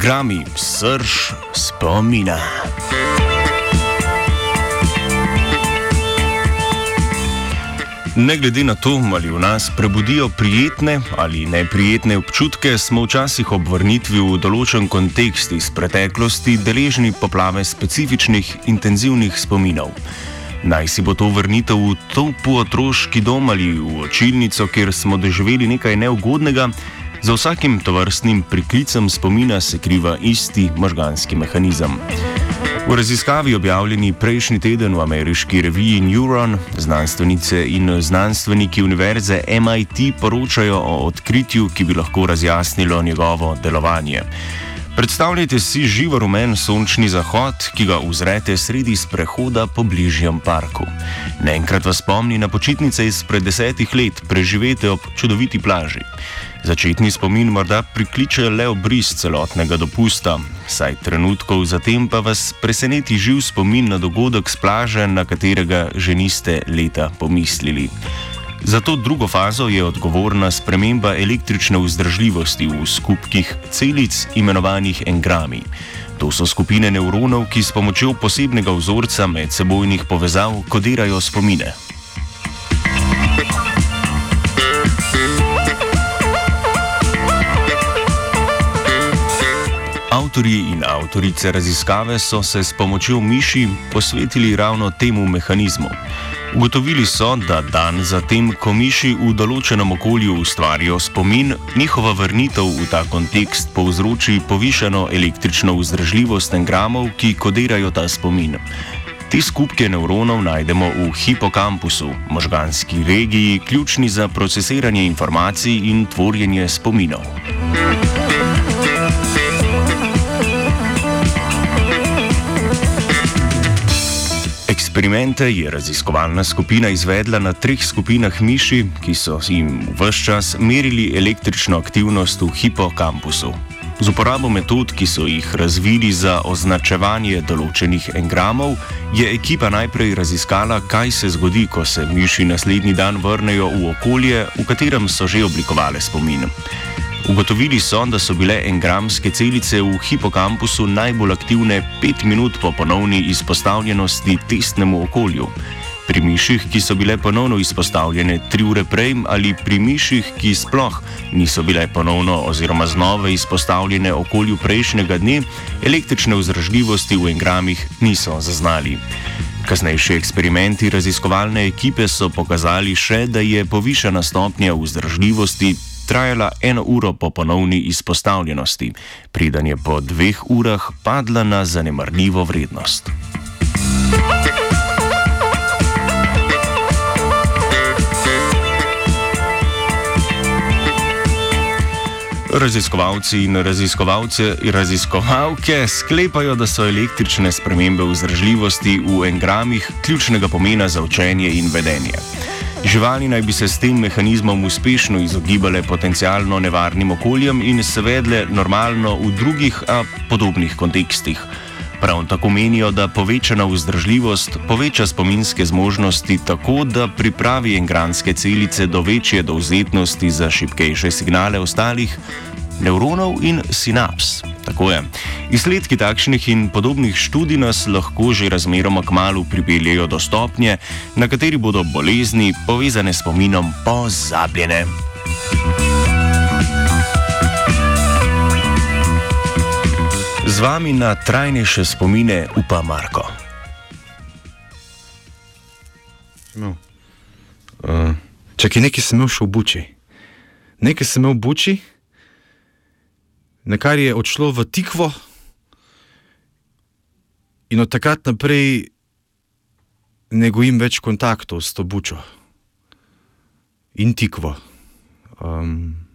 Engrami, srž spomina. Ne glede na to, ali v nas prebudijo prijetne ali neprijetne občutke, smo včasih ob vrnitvi v določen kontekst iz preteklosti deležni poplave specifičnih, intenzivnih spominov. Naj si bo to vrnitev v topu otroški dom ali v očilnico, kjer smo doživeli nekaj neugodnega, za vsakim tovrstnim priklicem spomina se kriva isti možganski mehanizem. V raziskavi objavljeni prejšnji teden v ameriški reviji Neuron, znanstvenice in znanstveniki univerze MIT poročajo o odkritju, ki bi lahko razjasnilo njegovo delovanje. Predstavljajte si živo rumen sončni zahod, ki ga uzrete sredi sprehoda po bližnjem parku. Naenkrat vas spomni na počitnice izpred desetih let, preživete ob čudoviti plaži. Začetni spomin morda prikliče le obris celotnega dopusta, saj trenutkov zatem pa vas preseneti živ spomin na dogodek z plaže, na katerega že niste leta pomislili. Za to drugo fazo je odgovorna sprememba električne vzdržljivosti v skupkih celic imenovanih engrami. To so skupine nevronov, ki s pomočjo posebnega vzorca medsebojnih povezav kodirajo spomine. Avtorji in avtorice raziskave so se s pomočjo miši posvetili ravno temu mehanizmu. Ugotovili so, da dan zatem, ko miši v določenem okolju ustvarijo spomin, njihova vrnitev v ta kontekst povzroči povišeno električno vzdržljivost engramov, ki kodirajo ta spomin. Te skupke nevronov najdemo v hipokampusu, možganski regiji, ključni za procesiranje informacij in tvorjenje spominov. Eksperimente je raziskovalna skupina izvedla na treh skupinah miši, ki so jim v vse čas merili električno aktivnost v hipokampusu. Z uporabo metod, ki so jih razvili za označevanje določenih engramov, je ekipa najprej raziskala, kaj se zgodi, ko se miši naslednji dan vrnejo v okolje, v katerem so že oblikovali spomin. Ugotovili so, da so bile engramske celice v hipokampusu najbolj aktivne pet minut po ponovni izpostavljenosti testnemu okolju. Pri miših, ki so bile ponovno izpostavljene tri ure prej, ali pri miših, ki sploh niso bile ponovno oziroma znova izpostavljene okolju prejšnjega dne, električne vzdržljivosti v engramih niso zaznali. Kasnejši eksperimenti raziskovalne ekipe so pokazali še, da je povišana stopnja vzdržljivosti trajala eno uro po ponovni izpostavljenosti, preden je po dveh urah padla na zanemarljivo vrednost. Raziskovalci in raziskovalke sklepajo, da so električne spremembe vzdržljivosti v engramih ključnega pomena za učenje in vedenje. Živali naj bi se s tem mehanizmom uspešno izogibale potencialno nevarnim okoljem in se vedle normalno v drugih, a podobnih kontekstih. Prav tako menijo, da povečana vzdržljivost poveča spominske zmožnosti tako, da pripravi engranske celice do večje dovzetnosti za šipkejše signale ostalih nevronov in sinaps. Tako je. Izsledki takšnih in podobnih študij nas lahko že razmeroma kmalo pripeljejo do stopnje, na kateri bodo bolezni povezane s pominom pozabljene. Z vami na trajnejše spomine upa Marko. No. Uh, je nekaj sem imel še v buči, nekaj sem imel v buči, na kar je odšlo v tikvo, in od takrat naprej ne gojim več kontaktov s to bučo in tikvo. Um,